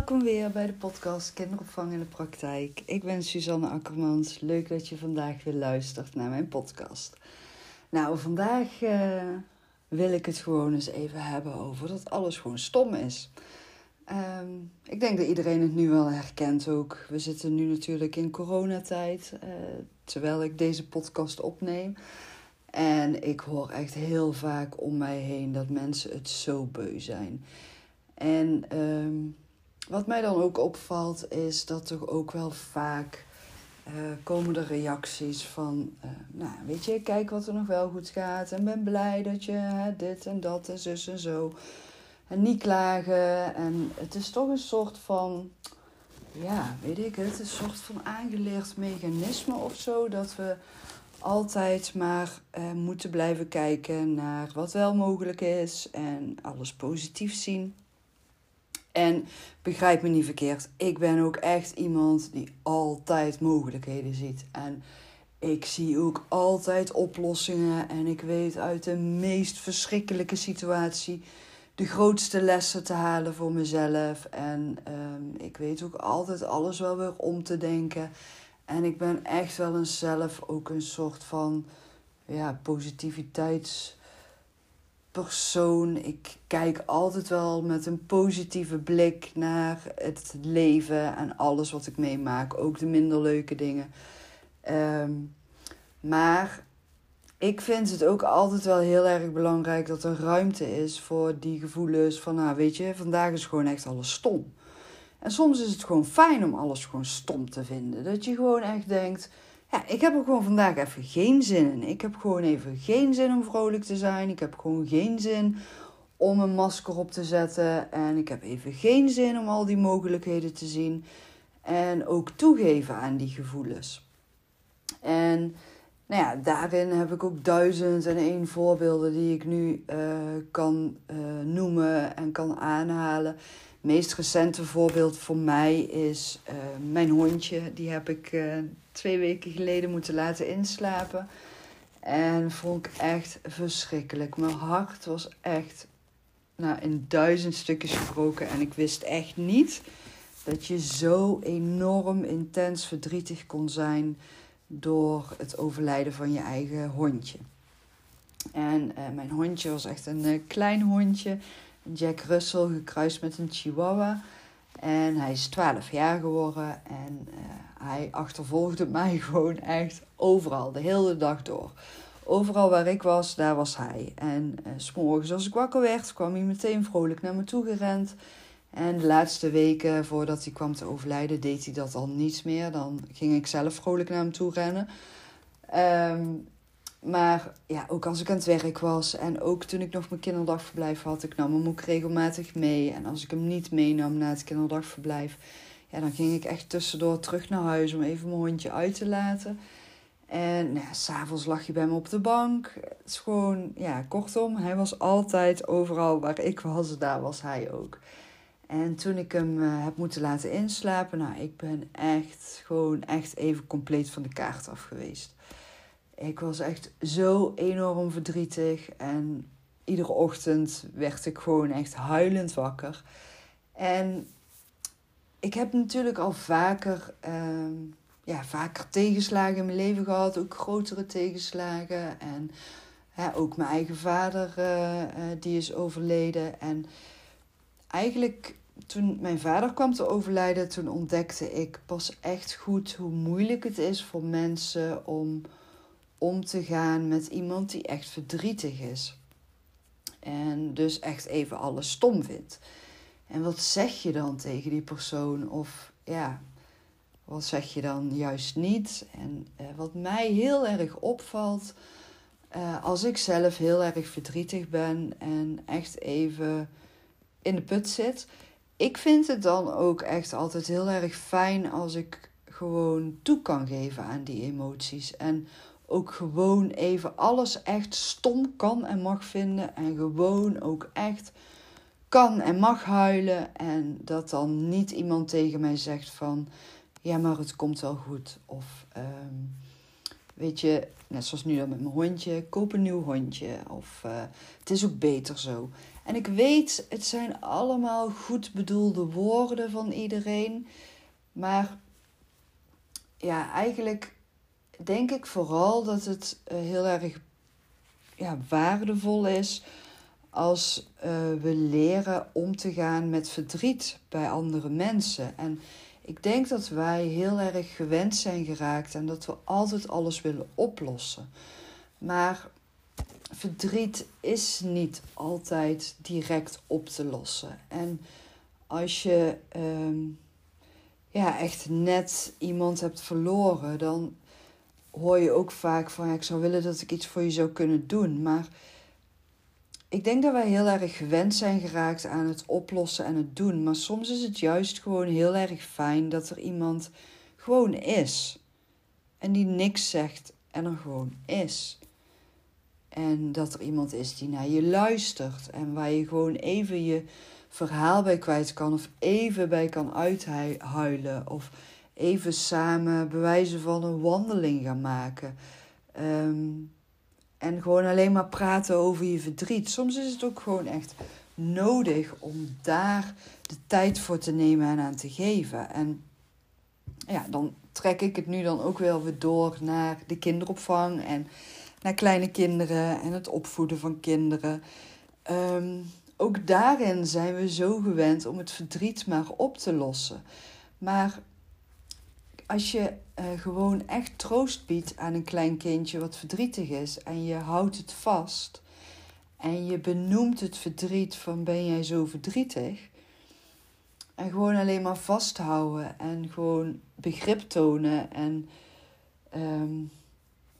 Welkom weer bij de podcast Kinderopvang in de Praktijk. Ik ben Suzanne Akkermans. Leuk dat je vandaag weer luistert naar mijn podcast. Nou, vandaag uh, wil ik het gewoon eens even hebben over dat alles gewoon stom is. Um, ik denk dat iedereen het nu wel herkent ook. We zitten nu natuurlijk in coronatijd, uh, terwijl ik deze podcast opneem. En ik hoor echt heel vaak om mij heen dat mensen het zo beu zijn. En um, wat mij dan ook opvalt, is dat er ook wel vaak uh, komen de reacties van, uh, nou weet je, kijk wat er nog wel goed gaat en ben blij dat je dit en dat en zus en zo. En niet klagen. En het is toch een soort van, ja, weet ik het, een soort van aangeleerd mechanisme of zo. Dat we altijd maar uh, moeten blijven kijken naar wat wel mogelijk is en alles positief zien. En begrijp me niet verkeerd, ik ben ook echt iemand die altijd mogelijkheden ziet. En ik zie ook altijd oplossingen en ik weet uit de meest verschrikkelijke situatie de grootste lessen te halen voor mezelf. En um, ik weet ook altijd alles wel weer om te denken. En ik ben echt wel een zelf ook een soort van ja, positiviteits persoon. Ik kijk altijd wel met een positieve blik naar het leven en alles wat ik meemaak. Ook de minder leuke dingen. Um, maar ik vind het ook altijd wel heel erg belangrijk dat er ruimte is voor die gevoelens van, nou weet je, vandaag is gewoon echt alles stom. En soms is het gewoon fijn om alles gewoon stom te vinden. Dat je gewoon echt denkt, ja, ik heb er gewoon vandaag even geen zin in. Ik heb gewoon even geen zin om vrolijk te zijn. Ik heb gewoon geen zin om een masker op te zetten. En ik heb even geen zin om al die mogelijkheden te zien. En ook toegeven aan die gevoelens. En nou ja, daarin heb ik ook duizend en één voorbeelden die ik nu uh, kan uh, noemen en kan aanhalen meest recente voorbeeld voor mij is uh, mijn hondje. Die heb ik twee weken geleden moeten laten inslapen. En vond ik echt verschrikkelijk. Mijn hart was echt nou, in duizend stukjes gebroken. En ik wist echt niet dat je zo enorm intens verdrietig kon zijn door het overlijden van je eigen hondje. En uh, mijn hondje was echt een klein hondje. Jack Russell gekruist met een Chihuahua. En hij is 12 jaar geworden en uh, hij achtervolgde mij gewoon echt overal, de hele dag door. Overal waar ik was, daar was hij. En uh, s morgens als ik wakker werd, kwam hij meteen vrolijk naar me toe gerend. En de laatste weken voordat hij kwam te overlijden, deed hij dat al niet meer. Dan ging ik zelf vrolijk naar hem toe rennen. Um, maar ja, ook als ik aan het werk was en ook toen ik nog mijn kinderdagverblijf had, ik nam hem ook regelmatig mee. En als ik hem niet meenam na het kinderdagverblijf, ja, dan ging ik echt tussendoor terug naar huis om even mijn hondje uit te laten. En nou ja, s'avonds lag je bij me op de bank. Het is gewoon, ja, kortom, hij was altijd overal waar ik was, daar was hij ook. En toen ik hem uh, heb moeten laten inslapen, nou, ik ben echt gewoon echt even compleet van de kaart af geweest. Ik was echt zo enorm verdrietig. En iedere ochtend werd ik gewoon echt huilend wakker. En ik heb natuurlijk al vaker, uh, ja, vaker tegenslagen in mijn leven gehad. Ook grotere tegenslagen. En ook mijn eigen vader, uh, uh, die is overleden. En eigenlijk toen mijn vader kwam te overlijden, toen ontdekte ik pas echt goed hoe moeilijk het is voor mensen om om te gaan met iemand die echt verdrietig is. En dus echt even alles stom vindt. En wat zeg je dan tegen die persoon? Of ja, wat zeg je dan juist niet? En uh, wat mij heel erg opvalt, uh, als ik zelf heel erg verdrietig ben en echt even in de put zit. Ik vind het dan ook echt altijd heel erg fijn als ik gewoon toe kan geven aan die emoties. En ook gewoon even alles echt stom kan en mag vinden. En gewoon ook echt kan en mag huilen. En dat dan niet iemand tegen mij zegt van ja, maar het komt wel goed. Of um, weet je, net zoals nu dan met mijn hondje, koop een nieuw hondje. Of uh, het is ook beter zo. En ik weet, het zijn allemaal goed bedoelde woorden van iedereen. Maar ja, eigenlijk denk ik vooral dat het uh, heel erg ja, waardevol is als uh, we leren om te gaan met verdriet bij andere mensen. En ik denk dat wij heel erg gewend zijn geraakt en dat we altijd alles willen oplossen. Maar verdriet is niet altijd direct op te lossen. En als je um, ja, echt net iemand hebt verloren, dan hoor je ook vaak van ik zou willen dat ik iets voor je zou kunnen doen. Maar ik denk dat wij heel erg gewend zijn geraakt aan het oplossen en het doen. Maar soms is het juist gewoon heel erg fijn dat er iemand gewoon is. En die niks zegt en er gewoon is. En dat er iemand is die naar je luistert en waar je gewoon even je verhaal bij kwijt kan of even bij kan uithuilen of even samen bewijzen van een wandeling gaan maken. Um, en gewoon alleen maar praten over je verdriet. Soms is het ook gewoon echt nodig om daar de tijd voor te nemen en aan te geven. En ja, dan trek ik het nu dan ook wel weer door naar de kinderopvang en naar kleine kinderen en het opvoeden van kinderen. Ehm, ook daarin zijn we zo gewend om het verdriet maar op te lossen. Maar als je uh, gewoon echt troost biedt aan een klein kindje wat verdrietig is en je houdt het vast en je benoemt het verdriet van ben jij zo verdrietig en gewoon alleen maar vasthouden en gewoon begrip tonen en um,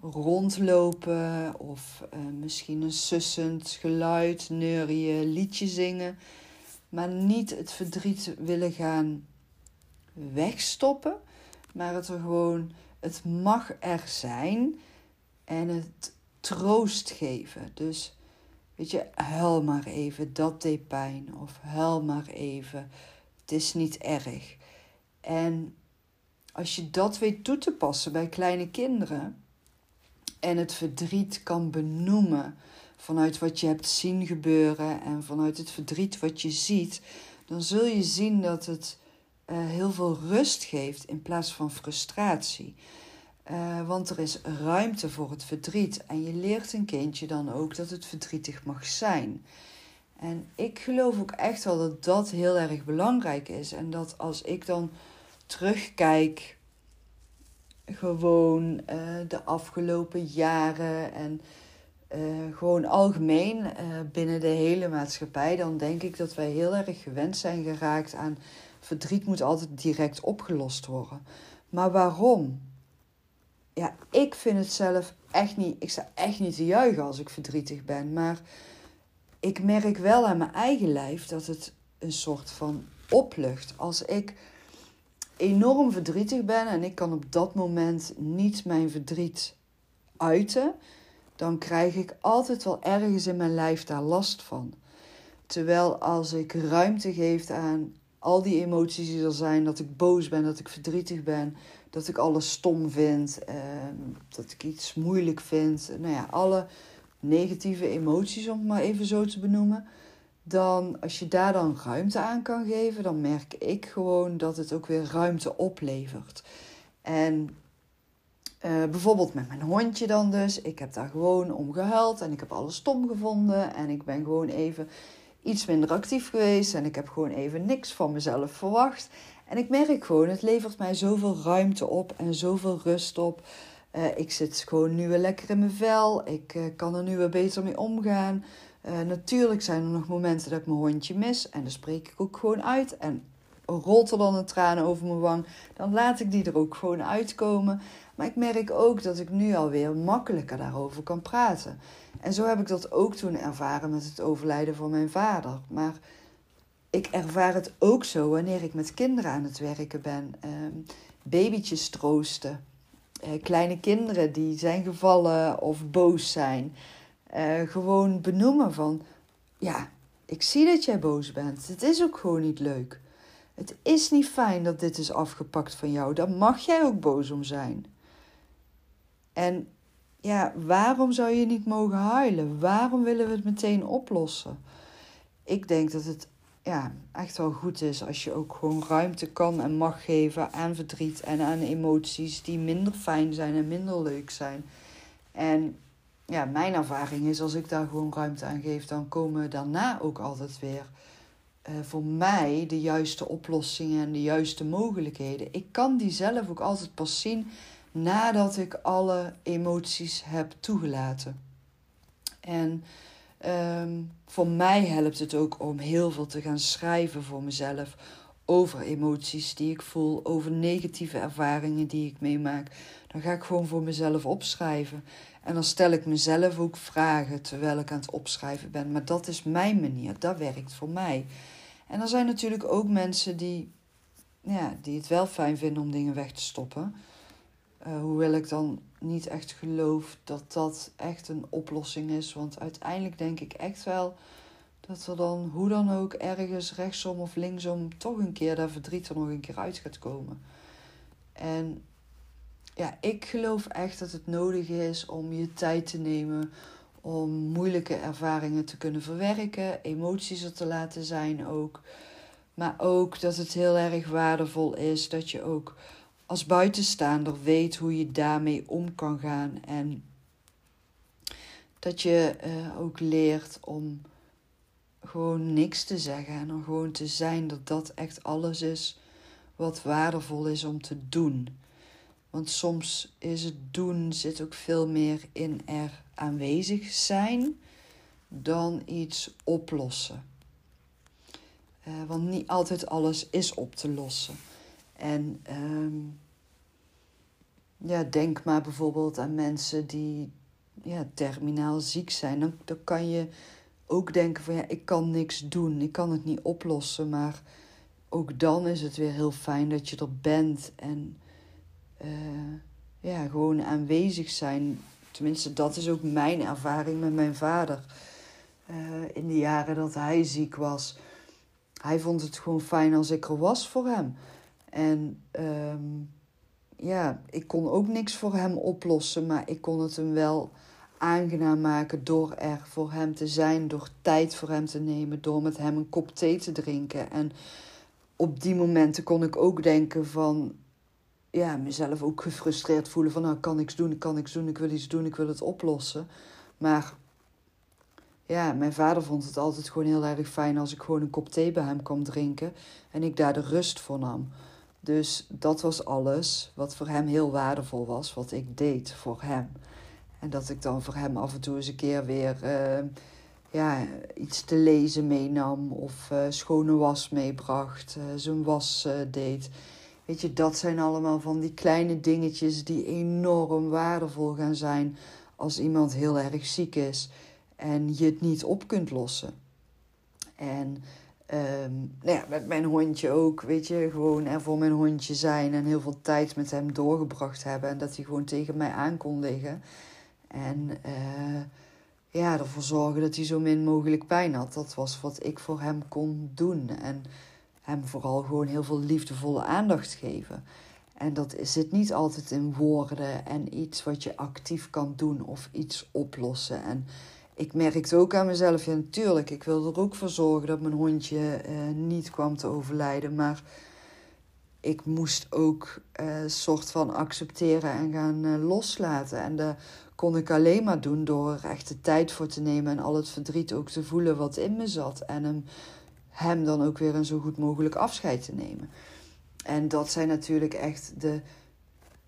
rondlopen of uh, misschien een sussend geluid, neurien, liedje zingen, maar niet het verdriet willen gaan wegstoppen maar het er gewoon, het mag er zijn en het troost geven. Dus weet je, huil maar even, dat deed pijn. Of huil maar even, het is niet erg. En als je dat weet toe te passen bij kleine kinderen en het verdriet kan benoemen vanuit wat je hebt zien gebeuren en vanuit het verdriet wat je ziet, dan zul je zien dat het uh, heel veel rust geeft in plaats van frustratie. Uh, want er is ruimte voor het verdriet. En je leert een kindje dan ook dat het verdrietig mag zijn. En ik geloof ook echt wel dat dat heel erg belangrijk is. En dat als ik dan terugkijk, gewoon uh, de afgelopen jaren en gewoon algemeen binnen de hele maatschappij, dan denk ik dat wij heel erg gewend zijn geraakt aan verdriet moet altijd direct opgelost worden. Maar waarom? Ja, ik vind het zelf echt niet. Ik sta echt niet te juichen als ik verdrietig ben. Maar ik merk wel aan mijn eigen lijf dat het een soort van oplucht. Als ik enorm verdrietig ben en ik kan op dat moment niet mijn verdriet uiten, dan krijg ik altijd wel ergens in mijn lijf daar last van. Terwijl als ik ruimte geef aan al die emoties die er zijn, dat ik boos ben, dat ik verdrietig ben, dat ik alles stom vind, eh, dat ik iets moeilijk vind. Nou ja, alle negatieve emoties, om het maar even zo te benoemen. Dan, als je daar dan ruimte aan kan geven, dan merk ik gewoon dat het ook weer ruimte oplevert. En uh, bijvoorbeeld met mijn hondje dan dus. Ik heb daar gewoon om gehuild en ik heb alles stom gevonden. En ik ben gewoon even iets minder actief geweest en ik heb gewoon even niks van mezelf verwacht. En ik merk gewoon, het levert mij zoveel ruimte op en zoveel rust op. Uh, ik zit gewoon nu weer lekker in mijn vel. Ik uh, kan er nu weer beter mee omgaan. Uh, natuurlijk zijn er nog momenten dat ik mijn hondje mis. En dan spreek ik ook gewoon uit. En rolt er dan een traan over mijn wang. Dan laat ik die er ook gewoon uitkomen. Maar ik merk ook dat ik nu alweer makkelijker daarover kan praten. En zo heb ik dat ook toen ervaren met het overlijden van mijn vader. Maar ik ervaar het ook zo wanneer ik met kinderen aan het werken ben. Uh, babytjes troosten. Uh, kleine kinderen die zijn gevallen of boos zijn. Uh, gewoon benoemen van, ja, ik zie dat jij boos bent. Het is ook gewoon niet leuk. Het is niet fijn dat dit is afgepakt van jou. Daar mag jij ook boos om zijn. En ja, waarom zou je niet mogen huilen? Waarom willen we het meteen oplossen? Ik denk dat het ja, echt wel goed is als je ook gewoon ruimte kan en mag geven aan verdriet en aan emoties die minder fijn zijn en minder leuk zijn. En ja, mijn ervaring is als ik daar gewoon ruimte aan geef, dan komen daarna ook altijd weer uh, voor mij de juiste oplossingen en de juiste mogelijkheden. Ik kan die zelf ook altijd pas zien nadat ik alle emoties heb toegelaten. En um, voor mij helpt het ook om heel veel te gaan schrijven voor mezelf over emoties die ik voel, over negatieve ervaringen die ik meemaak. Dan ga ik gewoon voor mezelf opschrijven. En dan stel ik mezelf ook vragen terwijl ik aan het opschrijven ben. Maar dat is mijn manier, dat werkt voor mij. En er zijn natuurlijk ook mensen die, ja, die het wel fijn vinden om dingen weg te stoppen. Uh, hoewel ik dan niet echt geloof dat dat echt een oplossing is. Want uiteindelijk denk ik echt wel dat er dan, hoe dan ook, ergens rechtsom of linksom toch een keer dat verdriet er nog een keer uit gaat komen. En ja, ik geloof echt dat het nodig is om je tijd te nemen om moeilijke ervaringen te kunnen verwerken, emoties er te laten zijn ook. Maar ook dat het heel erg waardevol is dat je ook als buitenstaander weet hoe je daarmee om kan gaan. En dat je uh, ook leert om gewoon niks te zeggen en om gewoon te zijn dat dat echt alles is wat waardevol is om te doen. Want soms is het doen zit ook veel meer in er aanwezig zijn dan iets oplossen. Uh, want niet altijd alles is op te lossen. En um, ja, denk maar bijvoorbeeld aan mensen die ja, terminaal ziek zijn. Dan, dan kan je ook denken van ja, ik kan niks doen, ik kan het niet oplossen. Maar ook dan is het weer heel fijn dat je er bent en uh, ja, gewoon aanwezig zijn. Tenminste, dat is ook mijn ervaring met mijn vader. Uh, in de jaren dat hij ziek was. Hij vond het gewoon fijn als ik er was voor hem. En um, ja, ik kon ook niks voor hem oplossen, maar ik kon het hem wel aangenaam maken door er voor hem te zijn, door tijd voor hem te nemen, door met hem een kop thee te drinken. En op die momenten kon ik ook denken van, ja, mezelf ook gefrustreerd voelen van, nou, ik kan niks doen, ik kan niks doen, ik wil iets doen, ik wil het oplossen. Maar ja, mijn vader vond het altijd gewoon heel erg fijn als ik gewoon een kop thee bij hem kwam drinken en ik daar de rust voor nam. Dus dat was alles wat voor hem heel waardevol was, wat ik deed voor hem. En dat ik dan voor hem af en toe eens een keer weer uh, ja, iets te lezen meenam of uh, schone was meebracht, uh, zijn was deed. Weet je, dat zijn allemaal van die kleine dingetjes die enorm waardevol gaan zijn als iemand heel erg ziek is en je het niet op kunt lossen. En Um, nou ja, met mijn hondje ook, weet je, gewoon er voor mijn hondje zijn en heel veel tijd met hem doorgebracht hebben. En dat hij gewoon tegen mij aan kon liggen. En uh, ja, ervoor zorgen dat hij zo min mogelijk pijn had. Dat was wat ik voor hem kon doen. En hem vooral gewoon heel veel liefdevolle aandacht geven. En dat zit niet altijd in woorden en iets wat je actief kan doen of iets oplossen. En ik merkte ook aan mezelf, ja natuurlijk, ik wilde er ook voor zorgen dat mijn hondje uh, niet kwam te overlijden. Maar ik moest ook uh, soort van accepteren en gaan uh, loslaten. En dat kon ik alleen maar doen door er echt de tijd voor te nemen en al het verdriet ook te voelen wat in me zat. En hem, hem dan ook weer een zo goed mogelijk afscheid te nemen. En dat zijn natuurlijk echt de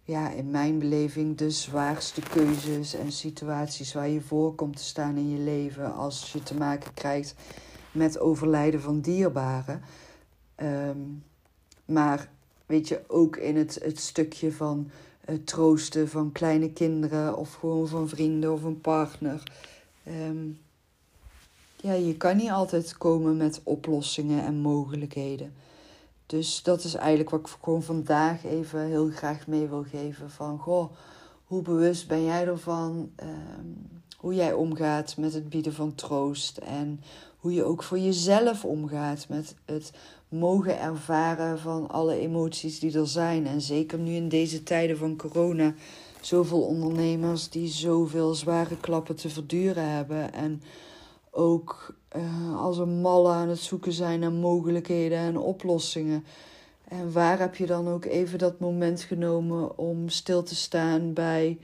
ja, in mijn beleving de zwaarste keuzes en situaties waar je voor komt te staan in je leven als je te maken krijgt met overlijden van dierbaren. Um, maar weet je, ook in het, het stukje van het troosten van kleine kinderen of gewoon van vrienden of een partner. Um, ja, je kan niet altijd komen met oplossingen en mogelijkheden. Dus dat is eigenlijk wat ik gewoon vandaag even heel graag mee wil geven. Van goh, hoe bewust ben jij ervan? Um, hoe jij omgaat met het bieden van troost. En hoe je ook voor jezelf omgaat met het mogen ervaren van alle emoties die er zijn. En zeker nu in deze tijden van corona, zoveel ondernemers die zoveel zware klappen te verduren hebben. En ook uh, als een malle aan het zoeken zijn naar mogelijkheden en oplossingen. En waar heb je dan ook even dat moment genomen om stil te staan bij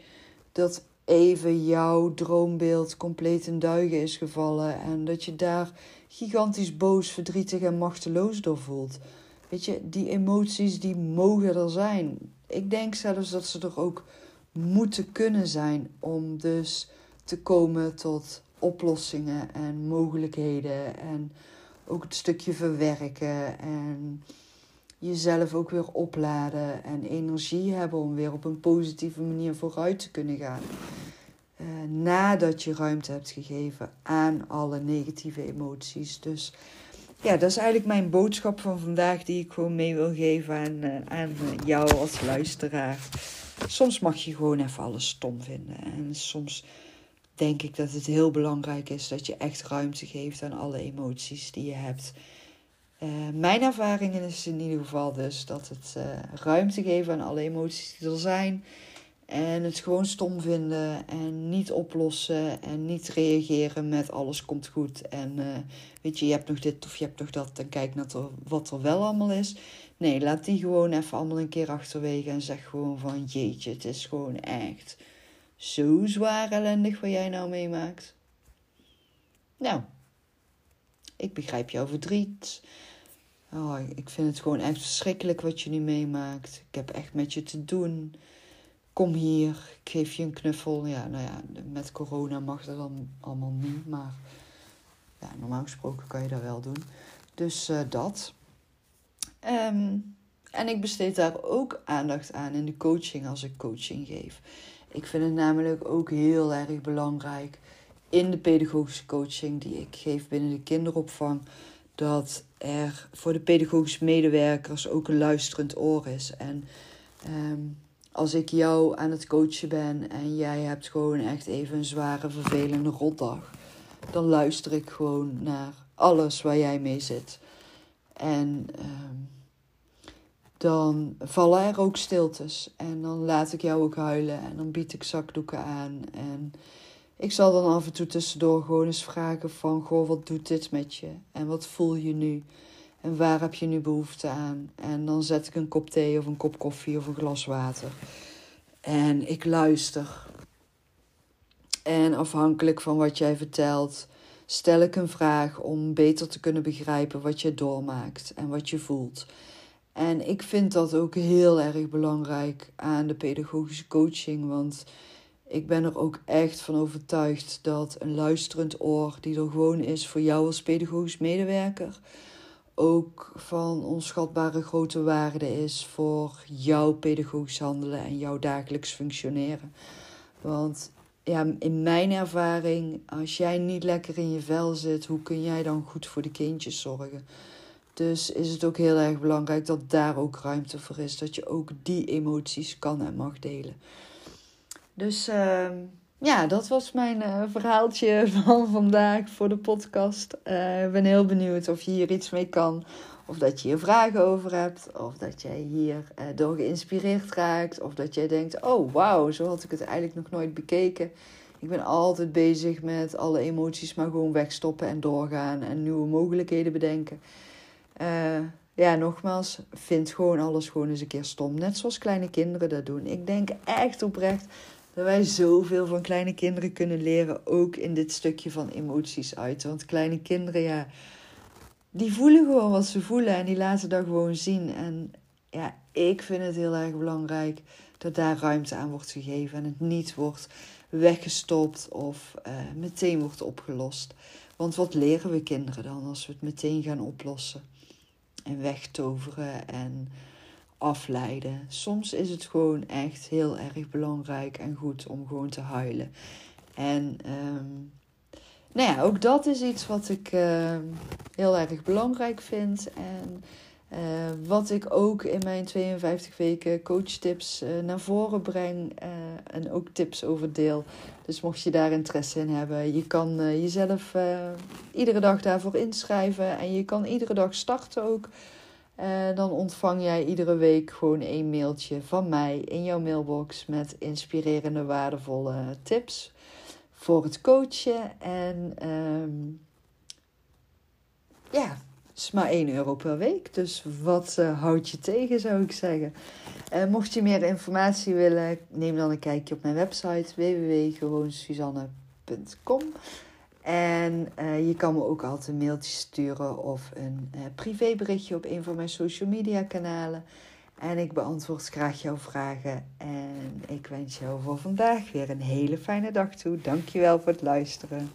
dat even jouw droombeeld compleet in duigen is gevallen en dat je daar gigantisch boos, verdrietig en machteloos door voelt. Weet je, die emoties die mogen er zijn. Ik denk zelfs dat ze er ook moeten kunnen zijn om dus te komen tot oplossingen en mogelijkheden en ook het stukje verwerken en jezelf ook weer opladen en energie hebben om weer op een positieve manier vooruit te kunnen gaan. Uh, nadat je ruimte hebt gegeven aan alle negatieve emoties. Dus ja, dat is eigenlijk mijn boodschap van vandaag die ik gewoon mee wil geven aan, uh, aan jou als luisteraar. Soms mag je gewoon even alles stom vinden. En soms denk ik dat het heel belangrijk is dat je echt ruimte geeft aan alle emoties die je hebt. Uh, mijn ervaring is in ieder geval dus dat het uh, ruimte geven aan alle emoties die er zijn. En het gewoon stom vinden en niet oplossen en niet reageren met alles komt goed. En uh, weet je, je hebt nog dit of je hebt nog dat en kijk naar wat er wel allemaal is. Nee, laat die gewoon even allemaal een keer achterwege en zeg gewoon van jeetje, het is gewoon echt zo zwaar ellendig wat jij nou meemaakt. Nou, ik begrijp jouw verdriet. Oh, ik vind het gewoon echt verschrikkelijk wat je nu meemaakt. Ik heb echt met je te doen. Kom hier, ik geef je een knuffel. Ja, nou ja, met corona mag dat dan allemaal niet. Maar ja, normaal gesproken kan je dat wel doen. Dus uh, dat. Um, en ik besteed daar ook aandacht aan in de coaching als ik coaching geef. Ik vind het namelijk ook heel erg belangrijk in de pedagogische coaching die ik geef binnen de kinderopvang. Dat er voor de pedagogische medewerkers ook een luisterend oor is. En um, als ik jou aan het coachen ben en jij hebt gewoon echt even een zware, vervelende rotdag, dan luister ik gewoon naar alles waar jij mee zit. En um, dan vallen er ook stiltes. En dan laat ik jou ook huilen. En dan bied ik zakdoeken aan. En ik zal dan af en toe tussendoor gewoon eens vragen van... Goh, wat doet dit met je? En wat voel je nu? En waar heb je nu behoefte aan? En dan zet ik een kop thee of een kop koffie of een glas water. En ik luister. En afhankelijk van wat jij vertelt, stel ik een vraag om beter te kunnen begrijpen wat je doormaakt en wat je voelt. En ik vind dat ook heel erg belangrijk aan de pedagogische coaching, want ik ben er ook echt van overtuigd dat een luisterend oor, die er gewoon is voor jou als pedagogisch medewerker, ook van onschatbare grote waarde is voor jouw pedagogisch handelen en jouw dagelijks functioneren. Want ja, in mijn ervaring, als jij niet lekker in je vel zit, hoe kun jij dan goed voor de kindjes zorgen? Dus is het ook heel erg belangrijk dat daar ook ruimte voor is. Dat je ook die emoties kan en mag delen. Dus uh, ja, dat was mijn uh, verhaaltje van vandaag voor de podcast. Uh, ik ben heel benieuwd of je hier iets mee kan. Of dat je hier vragen over hebt. Of dat jij hier uh, door geïnspireerd raakt. Of dat jij denkt, oh wauw, zo had ik het eigenlijk nog nooit bekeken. Ik ben altijd bezig met alle emoties maar gewoon wegstoppen en doorgaan. En nieuwe mogelijkheden bedenken. Uh, ja, nogmaals, vind gewoon alles gewoon eens een keer stom. Net zoals kleine kinderen dat doen. Ik denk echt oprecht dat wij zoveel van kleine kinderen kunnen leren. Ook in dit stukje van emoties uit. Want kleine kinderen, ja, die voelen gewoon wat ze voelen. En die laten dat gewoon zien. En ja, ik vind het heel erg belangrijk dat daar ruimte aan wordt gegeven. En het niet wordt weggestopt of uh, meteen wordt opgelost. Want wat leren we kinderen dan als we het meteen gaan oplossen? En wegtoveren en afleiden. Soms is het gewoon echt heel erg belangrijk en goed om gewoon te huilen. En um, nou ja, ook dat is iets wat ik uh, heel erg belangrijk vind. En uh, wat ik ook in mijn 52 weken coachtips uh, naar voren breng en ook tips over deel. Dus mocht je daar interesse in hebben, je kan jezelf iedere dag daarvoor inschrijven. En je kan iedere dag starten ook. Dan ontvang jij iedere week gewoon een mailtje van mij in jouw mailbox met inspirerende, waardevolle tips voor het coachen. En um, ja, is maar 1 euro per week. Dus wat uh, houdt je tegen, zou ik zeggen. Uh, mocht je meer informatie willen, neem dan een kijkje op mijn website www.gewoonsuzanne.com. En uh, je kan me ook altijd een mailtje sturen of een uh, privéberichtje op een van mijn social media kanalen. En ik beantwoord graag jouw vragen. En ik wens jou voor vandaag weer een hele fijne dag toe. Dankjewel voor het luisteren.